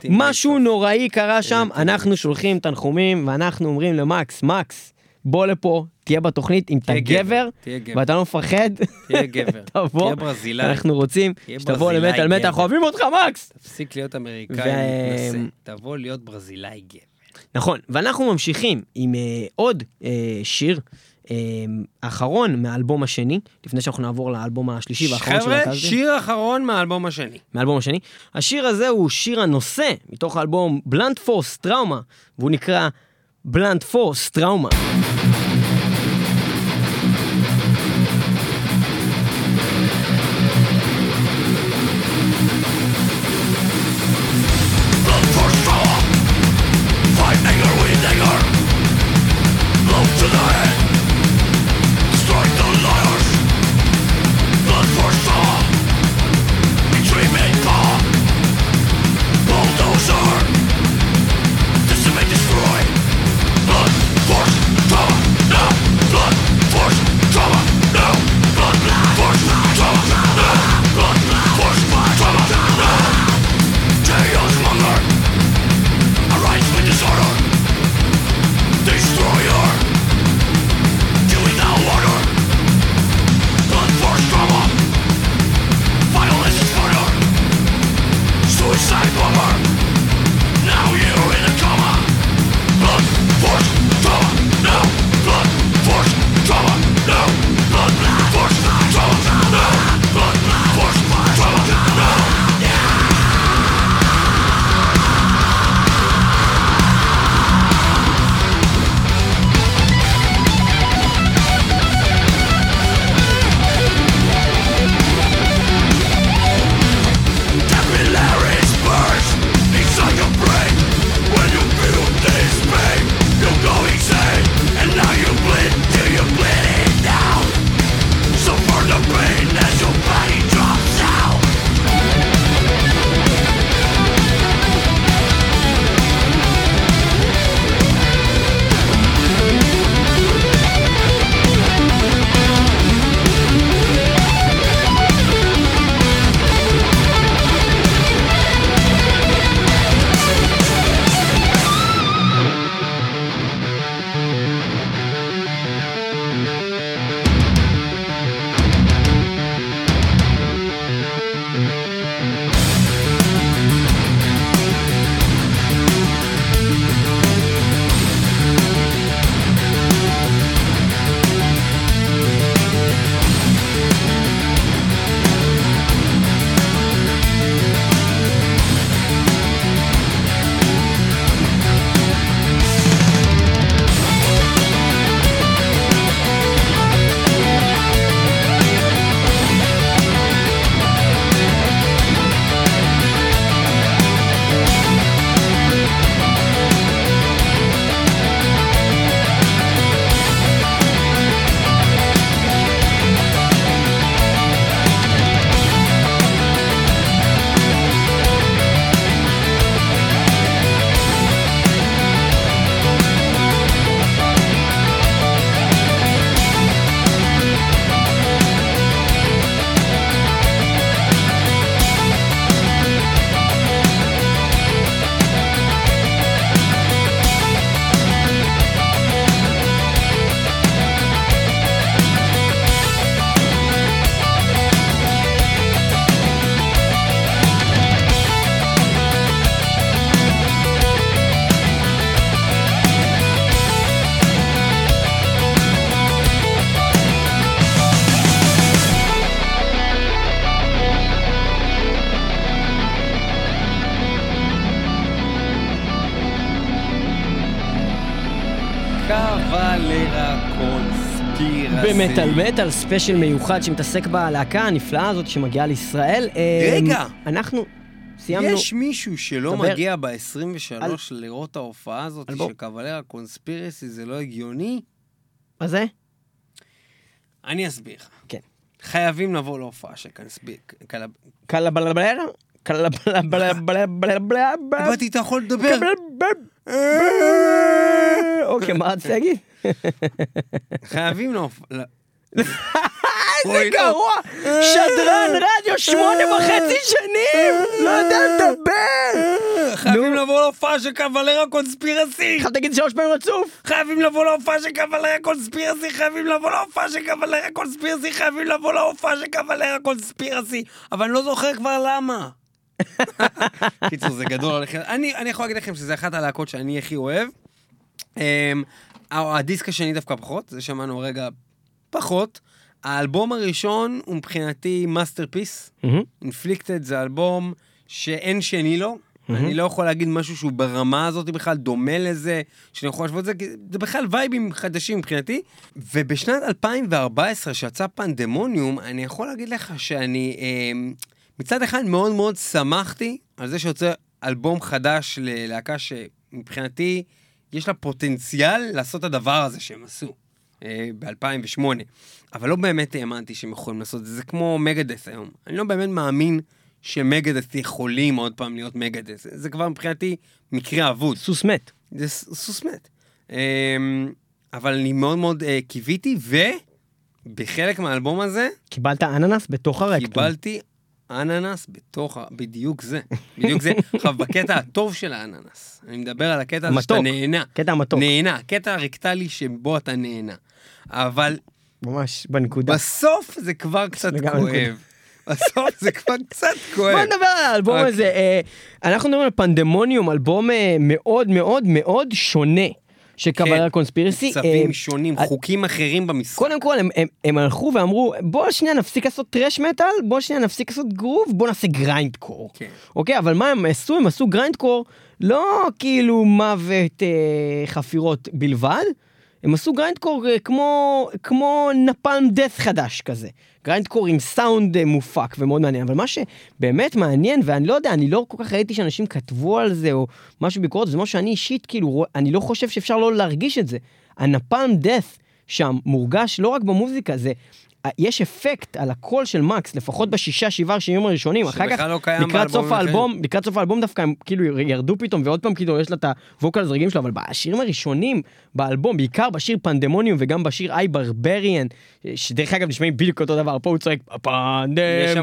משהו. נוראי קרה שם. אנחנו שולחים תנחומים, ואנחנו אומרים למקס, מקס, בוא לפה, תהיה בתוכנית, אם אתה גבר. ואתה לא מפחד, תהיה גבר. (laughs) תבוא, תהיה ברזילאי. אנחנו רוצים שתבוא למטאל מטאל, גבר. אנחנו אוהבים אותך, מקס! תפסיק להיות אמריקאי מתנשא. תבוא להיות ברזילאי גבר. נכון, ואנחנו ממשיכים עם אה, עוד אה, שיר. אה, האחרון מהאלבום השני, לפני שאנחנו נעבור לאלבום השלישי והאחרון של חבר'ה, להקה הזאת. שיר אחרון מהאלבום השני. מהאלבום השני. השיר הזה הוא שיר הנושא מתוך האלבום בלנט פורס טראומה, והוא נקרא בלנט פורס טראומה. במטאל מטאל, special מיוחד שמתעסק בלהקה הנפלאה הזאת שמגיעה לישראל. אה, רגע. אנחנו סיימנו. יש מישהו שלא דבר. מגיע ב-23 על- לראות ההופעה הזאת אלבום. של Cavalera Conspiracy, זה לא הגיוני? מה זה? אני אסביר לך. כן. חייבים לבוא להופעה של Conspiracy. קלבלבלר? קלבלבלר? איזה לא. גרוע! שדרן רדיו שמונה וחצי שנים! לא יודע לדבר! חייבים לבוא להופעה של קבלרה קונספירסי! עכשיו תגיד שלוש פעמים רצוף! חייבים לבוא להופעה של קבלרה קונספירסי! חייבים לבוא להופעה של קבלרה קונספירסי! חייבים לבוא להופעה של קבלרה קונספירסי! אבל אני לא זוכר כבר למה. קיצור, זה גדול עליכם. אני, אני יכול להגיד לכם שזה אחת הלהקות שאני הכי אוהב. Um, הדיסק השני דווקא פחות, זה שמענו רגע פחות. האלבום הראשון הוא מבחינתי masterpiece. Inflikted זה אלבום שאין שני לו. אני לא יכול להגיד משהו שהוא ברמה הזאת בכלל דומה לזה, שאני יכול להשוות את זה, כי זה בכלל vibeים חדשים מבחינתי. ובשנת 2014, שיצא פנדמוניום, אני יכול להגיד לך שאני אה, מצד אחד מאוד מאוד שמחתי על זה שיוצא אלבום חדש ללהקה שמבחינתי יש לה פוטנציאל לעשות את הדבר הזה שהם עשו. ב-2008, אבל לא באמת האמנתי שהם יכולים לעשות את זה, זה כמו מגדס היום. אני לא באמת מאמין שמגדס יכולים עוד פעם להיות מגדס, זה, כבר מבחינתי מקרה אבוד, סוס מת. זה סוס מת. אמ, אבל אני מאוד מאוד אה, קיוויתי, ובחלק מהאלבום הזה קיבלת אננס בתוך הרקטום. קיבלתי אננס בתוך, ה- בדיוק זה, בדיוק זה. (laughs) עכשיו, בקטע הטוב של האננס, אני מדבר על הקטע הזה שאתה. נהנה. קטע המתוק. נהנה, קטע רקטלי שבו אתה נהנה. אבל ממש בנקודה. בסוף זה כבר קצת כואב. בסוף זה כבר קצת (laughs) בוא כואב. נדבר על האלבום אוקיי. הזה. אה, אנחנו מדברים על פנדמוניום, אלבום אה, מאוד מאוד מאוד שונה של Cavalera Conspiracy. כן. צווים אה, שונים, אה, חוקים אחרים במשחק. קודם כל הם, הם, הם הלכו ואמרו בוא שנייה נפסיק לעשות thrash metal בוא שנייה נפסיק לעשות גרוב בוא נעשה grindcore. כן. אוקיי אבל מה הם עשו הם עשו grindcore לא כאילו מוות אה, חפירות בלבד. הם עשו grindcore אה, כמו כמו Napalm Death חדש כזה. grindcore עם סאונד אה, מופק ומאוד מעניין אבל מה שבאמת מעניין ואני לא יודע אני לא כל כך ראיתי שאנשים כתבו על זה או משהו ביקורת זה משהו שאני אישית כאילו אני לא חושב שאפשר לא להרגיש את זה. ה Napalm Death שם מורגש לא רק במוזיקה, זה... יש אפקט על הקול של מקס, לפחות בשישה, שבעה שירים הראשונים, אחר כך, לא לקראת סוף האלבום, לקראת סוף האלבום דווקא הם כאילו ירדו פתאום, ועוד פעם כאילו יש לה את הווקלס רגילים שלו, אבל בשירים הראשונים באלבום, בעיקר בשיר פנדמוניום וגם בשיר איי ברבריאן, שדרך אגב נשמעים בדיוק אותו דבר, פה הוא צועק פנדמוניום,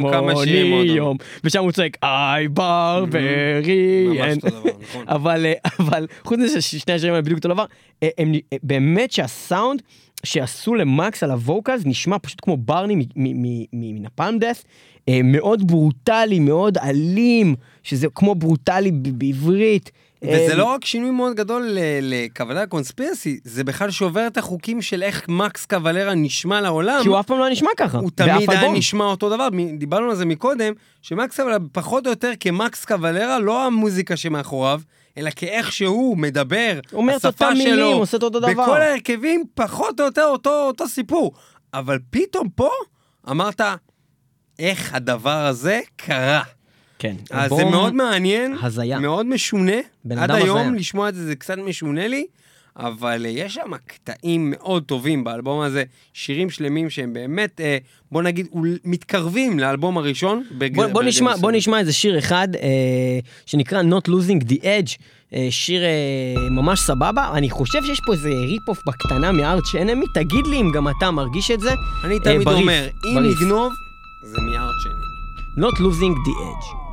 ושם הוא צועק איי ברבריאן. נכון. אבל, אה, אבל חוץ מזה ששני השירים האלה בדיוק אותו דבר, אה, הם, אה, באמת שהסאונד שעשו למקס על הווקלס נשמע פשוט כמו ברני מנפלם דף, אה, מאוד ברוטלי, מאוד אלים, שזה כמו ברוטלי בעברית. וזה אה, לא רק שינוי מאוד גדול ל- לקבלרה קונספירסי, זה בכלל שובר את החוקים של איך מקס קבלרה נשמע לעולם. כי הוא אף פעם לא נשמע ככה. הוא תמיד היה. נשמע אותו דבר, דיברנו על זה מקודם, שמקס קבלרה פחות או יותר כמקס קבלרה, לא המוזיקה שמאחוריו, אלא כאיך שהוא מדבר, אומר את השפה אותם מילים, שלו, עושה את אותו דבר. בכל ההרכבים פחות או יותר אותו, אותו סיפור. אבל פתאום פה אמרת, איך הדבר הזה קרה. כן. אז זה אלבום- מאוד מעניין, הזיה. מאוד משונה. עד היום הזיה. לשמוע את זה זה קצת משונה לי, אבל אה, יש שם קטעים מאוד טובים באלבום הזה, שירים שלמים שהם באמת, אה, בוא נגיד, מתקרבים לאלבום הראשון. בג- בוא, בוא, נשמע, בוא. נשמע איזה שיר אחד אה, שנקרא Not Losing the Edge, אה, שיר אה, ממש סבבה. אני חושב שיש פה איזה rip-off בקטנה מ Arch Enemy, תגיד לי אם גם אתה מרגיש את זה. אני אה, תמיד בריף, אומר, אם בריף. נגנוב, זה מ Arch Enemy. Not Losing the Edge.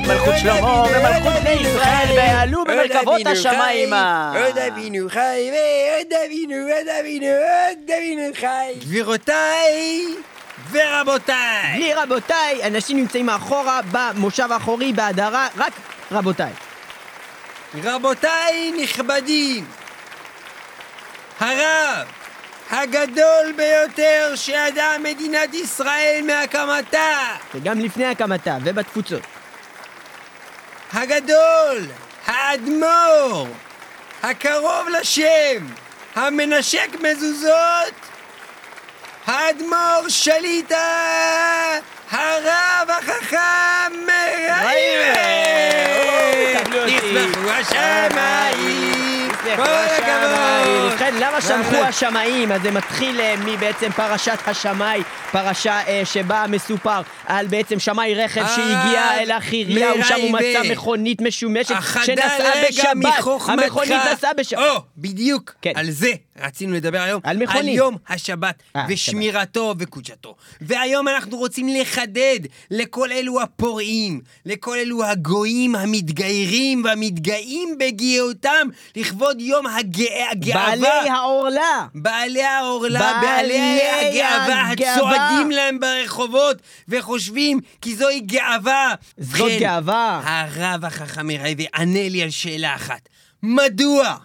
דוד, מלכות שלמה, ומלכות בני ישראל, ועלו במרכבות השמיימה. עוד אבינו חי, ועוד אבינו, עוד אבינו, עוד אבינו חי. גבירותיי ורבותיי, בלי רבותיי, אנשים נמצאים מאחורה, במושב האחורי, בהדרה, רק רבותיי. רבותיי נכבדים, הרב הגדול ביותר שידעה מדינת ישראל מהקמתה, וגם לפני הקמתה, ובתפוצות. הגדול, האדמו"ר, הקרוב לשם, המנשק מזוזות, האדמו"ר שליטה, הרב החכם אותי. ישמחו השמיים, הכבוד! ובכן, למה שמחו השמאים? אז זה מתחיל אה, מבעצם פרשת השמאי, פרשה אה, שבה מסופר על בעצם שמאי רכב הרב שהגיע אל החירייה, ושם הוא מצא. מכונית משומשת שנסעה בשבת. המכונית נסעה בשבת. או, בדיוק. כן. על זה רצינו לדבר היום. על מכונית. על יום השבת, אה, ושמירתו וקודשתו. והיום אנחנו רוצים לחדד לכל אלו הפורעים, לכל אלו הגויים המתגיירים והמתגאים בגאותם לכבוד יום הגא- הגאווה. בעלי העורלה. בעלי העורלה, בעלי בעלי הגאווה, הגאווה. הצועדים להם ברחובות וחושבים כי זוהי גאווה. זאת ובכן, גאווה. הרב החכם מרייבי ענה לי על שאלה אחת. מדוע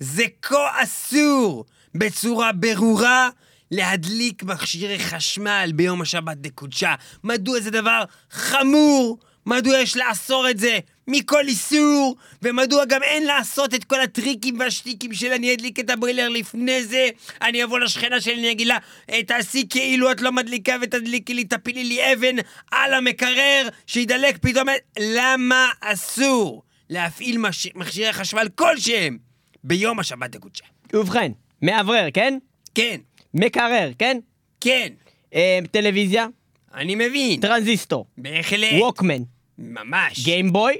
זה כה אסור בצורה ברורה להדליק מכשירי חשמל ביום השבת דקודשה? מדוע זה דבר חמור? מדוע יש לאסור את זה מכל איסור? ומדוע גם אין לעשות את כל הטריקים והשטיקים של אני אדליק את הבוילר לפני זה? אני אבוא לשכנה שלי, אני אגיד לה, "אה, תעשי כאילו את לא מדליקה ותדליקי לי, תפילי לי אבן על המקרר, שידלק פתאום... למה אסור להפעיל מש... מכשירי חשמל כלשהם ביום השבת הקודשה? ובכן, מאוורר, כן? כן, מקרר, כן? כן, אה, טלוויזיה, אני מבין. טרנזיסטור, בהחלט. ווקמן, ממש. גיימבוי,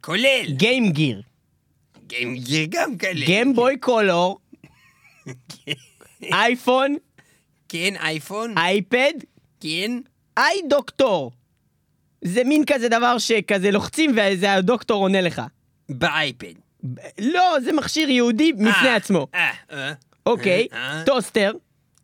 כולל. גיים גיר, Game Gear גם כאלה. Game Boy Color, (laughs) אייפון, כן, אייפון. אייפד, כן. iDoctor. זה מין כזה דבר שכזה לוחצים וזה הדוקטור עונה לך. באייפד. לא, זה מכשיר ייחודי בפני אה, עצמו. אה, אה. אוקיי. טוסטר,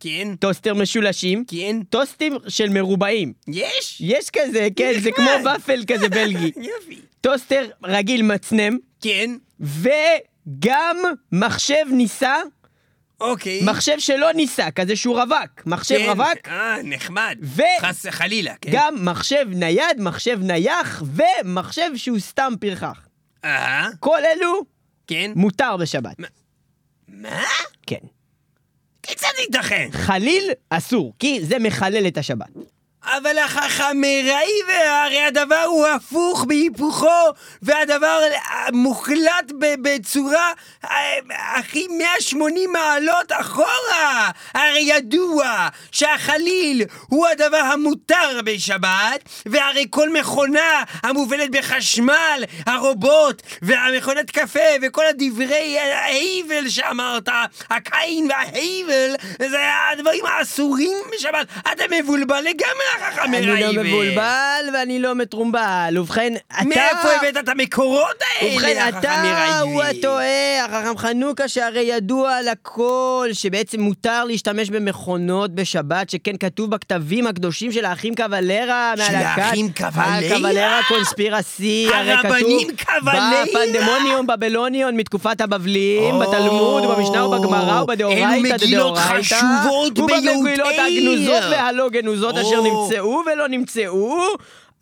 כן. טוסטר משולשים, כן. טוסטים של מרובעים. יש? יש כזה, כן, זה. כמו ופל כזה בלגי. (laughs) יופי. טוסטר רגיל מצנם, כן. וגם מחשב נישא, אוקיי. מחשב שלא נישא, כזה שהוא רווק. מחשב כן. רווק, אה, נחמד. ו- חס וחלילה, כן. גם מחשב נייד, מחשב נייח, ומחשב שהוא סתם פרחח. אה, כל אלו כן. מותר בשבת. מה? כן. כיצד ייתכן? חליל אסור, כי זה מחלל את השבת. אבל החכמראי, הרי הדבר הוא הפוך בהיפוכו, והדבר מוחלט בצורה אה, הכי 180 מעלות אחורה. הרי ידוע שהחליל הוא הדבר המותר בשבת, והרי כל מכונה המובלת בחשמל, הרובוט, והמכונת קפה, וכל הדברי ההבל שאמרת, הקין וההבל, זה הדברים האסורים בשבת. אתה מבולבל לגמרי, החכם אני לא. מבולבל ואני לא מתרומבל. ובכן, אתה... מאיפה הבאת את המקורות האלה, ובכן, אתה? הוא הטועה, החכם חנוכה שהרי ידוע לכל שבעצם מותר להשתמש במכונות בשבת, שכן כתוב בכתבים הקדושים של האחים קבלרה. של האחים קבלרה? הקבלרה קונספירסי, הרי כתוב... הרבנים קבלרה? בפנדמוניון בבלוניון מתקופת הבבלים, בתלמוד ובמשנה ובגמרא ובדאורייתא אלו מגילות חשובות ובמגילות ביותר. הגנוזות והלא גנוזות אשר. נמצאו ולא נמצאו.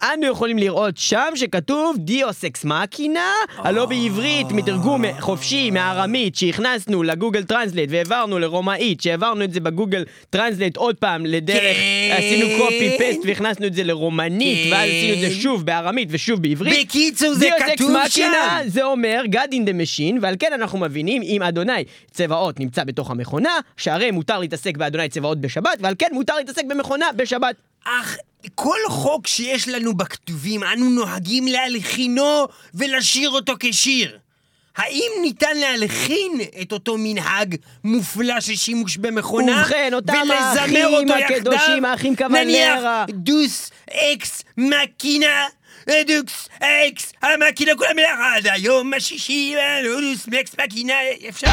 אנו יכולים לראות שם שכתוב Deus ex machina, הלא בעברית מתרגום חופשי מארמית שהכנסנו ל Google Translate והעברנו לרומאית, שהעברנו את זה ב Google Translate עוד פעם לדרך, כן. עשינו copy paste והכנסנו את זה לרומנית, כן. ואז עשינו את זה שוב בארמית ושוב בעברית. בקיצור, זה כתוב שם. זה אומר God in the machine, ועל כן אנחנו מבינים אם אדוני צבאות נמצא בתוך המכונה, שהרי מותר להתעסק באדוני צבאות בשבת, ועל כן מותר להתעסק במכונה בשבת. אך כל חוק שיש לנו בכתובים, אנו נוהגים להלחינו ולשיר אותו כשיר. האם ניתן להלחין את אותו מנהג מופלא של שימוש במכונה? ובכן, אותם האחים הקדושים? האחים Cavalera. נניח Deus ex machina. Deus ex ה machina כולם ביחד היום השישי Deus ex machina אפשר?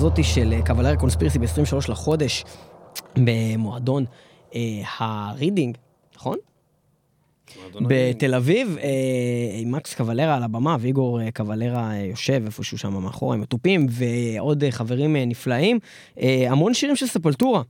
הזאת של אה, Cavalera Conspiracy ב-23 לחודש במועדון אה, הרידינג, נכון? בתל אביב, אה, עם Max Cavalera על הבמה, ו Igor אה, Cavalera אה, יושב איפשהו שם מאחורה עם התופים, ועוד אה, חברים אה, נפלאים. אה, המון שירים של Sepultura.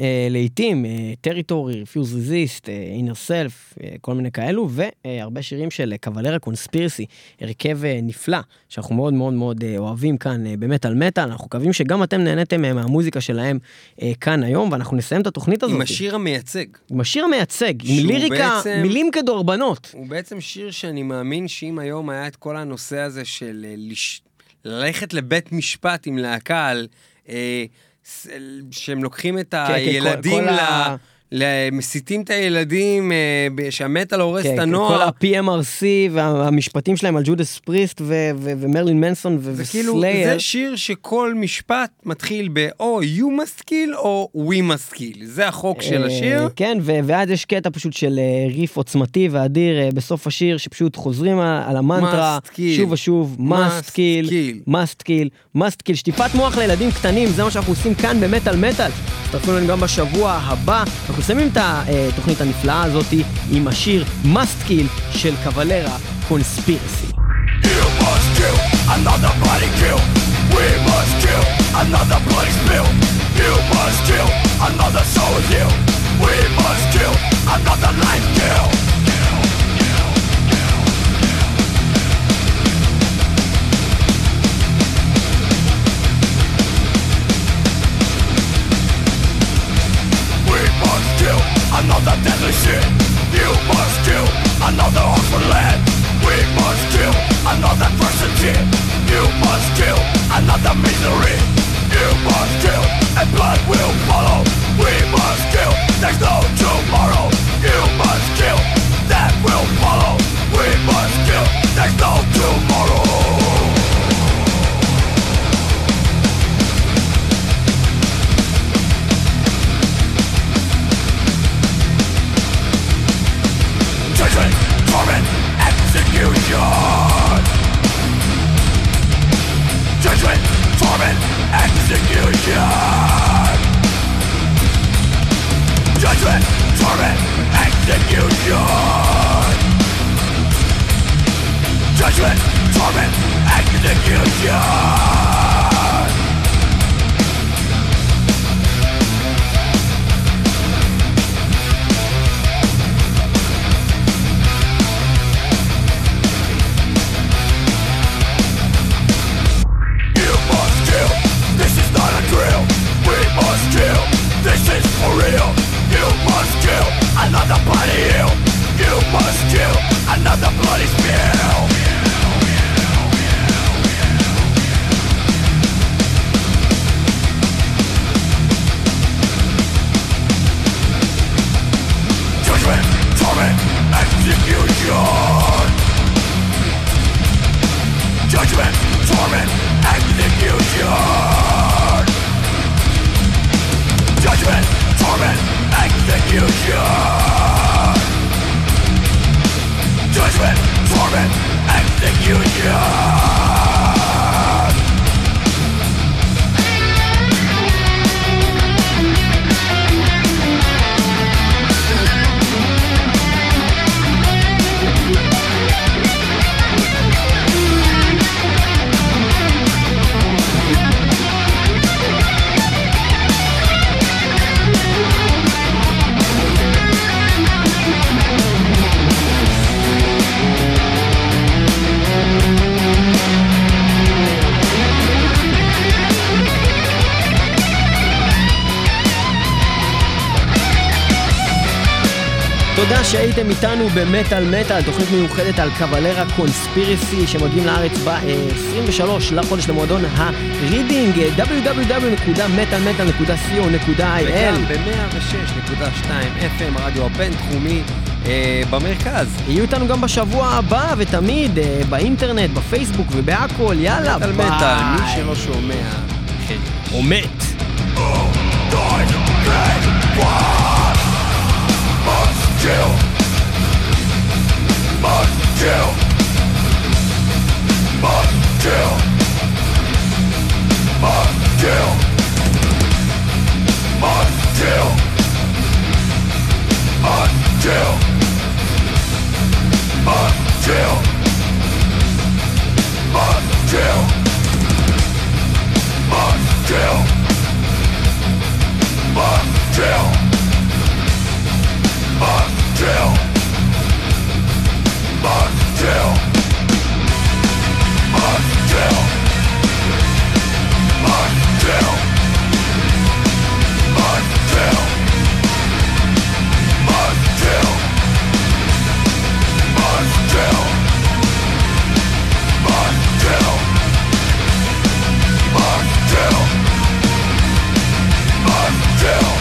אה, לעיתים, Territory, Refuse Resist, Inner Self, כל מיני כאלו, והרבה שירים של Cavalera Conspiracy, הרכב אה, נפלא, שאנחנו מאוד מאוד מאוד אה, אוהבים כאן אה, במטאל מטאל, אנחנו מקווים שגם אתם נהניתם אה, מהמוזיקה שלהם אה, כאן היום, ואנחנו נסיים את התוכנית הזאת. עם השיר המייצג. עם השיר המייצג, עם ליריקה, בעצם- מילים כדורבנות. הוא בעצם שיר שאני מאמין שאם היום היה את כל הנושא הזה של אה, לש... ללכת לבית משפט עם להקה על... אה, ס- שהם לוקחים את כן, הילדים, כל ל... ה-. מסיתים את הילדים, אה, שהמטאל הורס כן, את כל הנוער. ה-PMRC והמשפטים שלהם על ג'ודס פריסט ו- ו- ומרלין מנסון ו- זה כאילו, וסלייר. זה שיר שכל משפט מתחיל ב-או you must kill או we must kill. זה החוק של אה, השיר. כן, ו- ואז יש קטע פשוט של אה, ריף עוצמתי ואדיר בסוף השיר, שפשוט חוזרים על המנטרה. שוב ושוב, must kill, must kill, must kill, שטיפת מוח לילדים קטנים, זה מה שאנחנו עושים כאן במטאל מטאל. תצטרפו לנו גם בשבוע הבא. אנחנו מסיימים את התוכנית הנפלאה הזאת עם השיר must kill של קבלרה קונספירסי. Another bloody kill. We. You soul. We must kill another life kill. Another deadly sin. You must kill another orphan land. We must kill another person sin. You must kill another misery. You must kill and blood will שהייתם איתנו במטאל מטאל, תוכנית מיוחדת על Cavalera Conspiracy שמגיעים לארץ ב-23 לחודש למועדון הרידינג www.metalmetal.co.il וגם ב-106.2 FM, הרדיו הבינתחומי אה, במרכז. יהיו איתנו גם בשבוע הבא ותמיד אה, באינטרנט, בפייסבוק ובהכל, יאללה מטאל ביי. מטאל, מי שלא שומע, חירש. או מת. Die, dead, one must kill Motel Motel Motel Motel Motel Motel Motel Motel Motel Motel until Until Until Until Until Until Until Until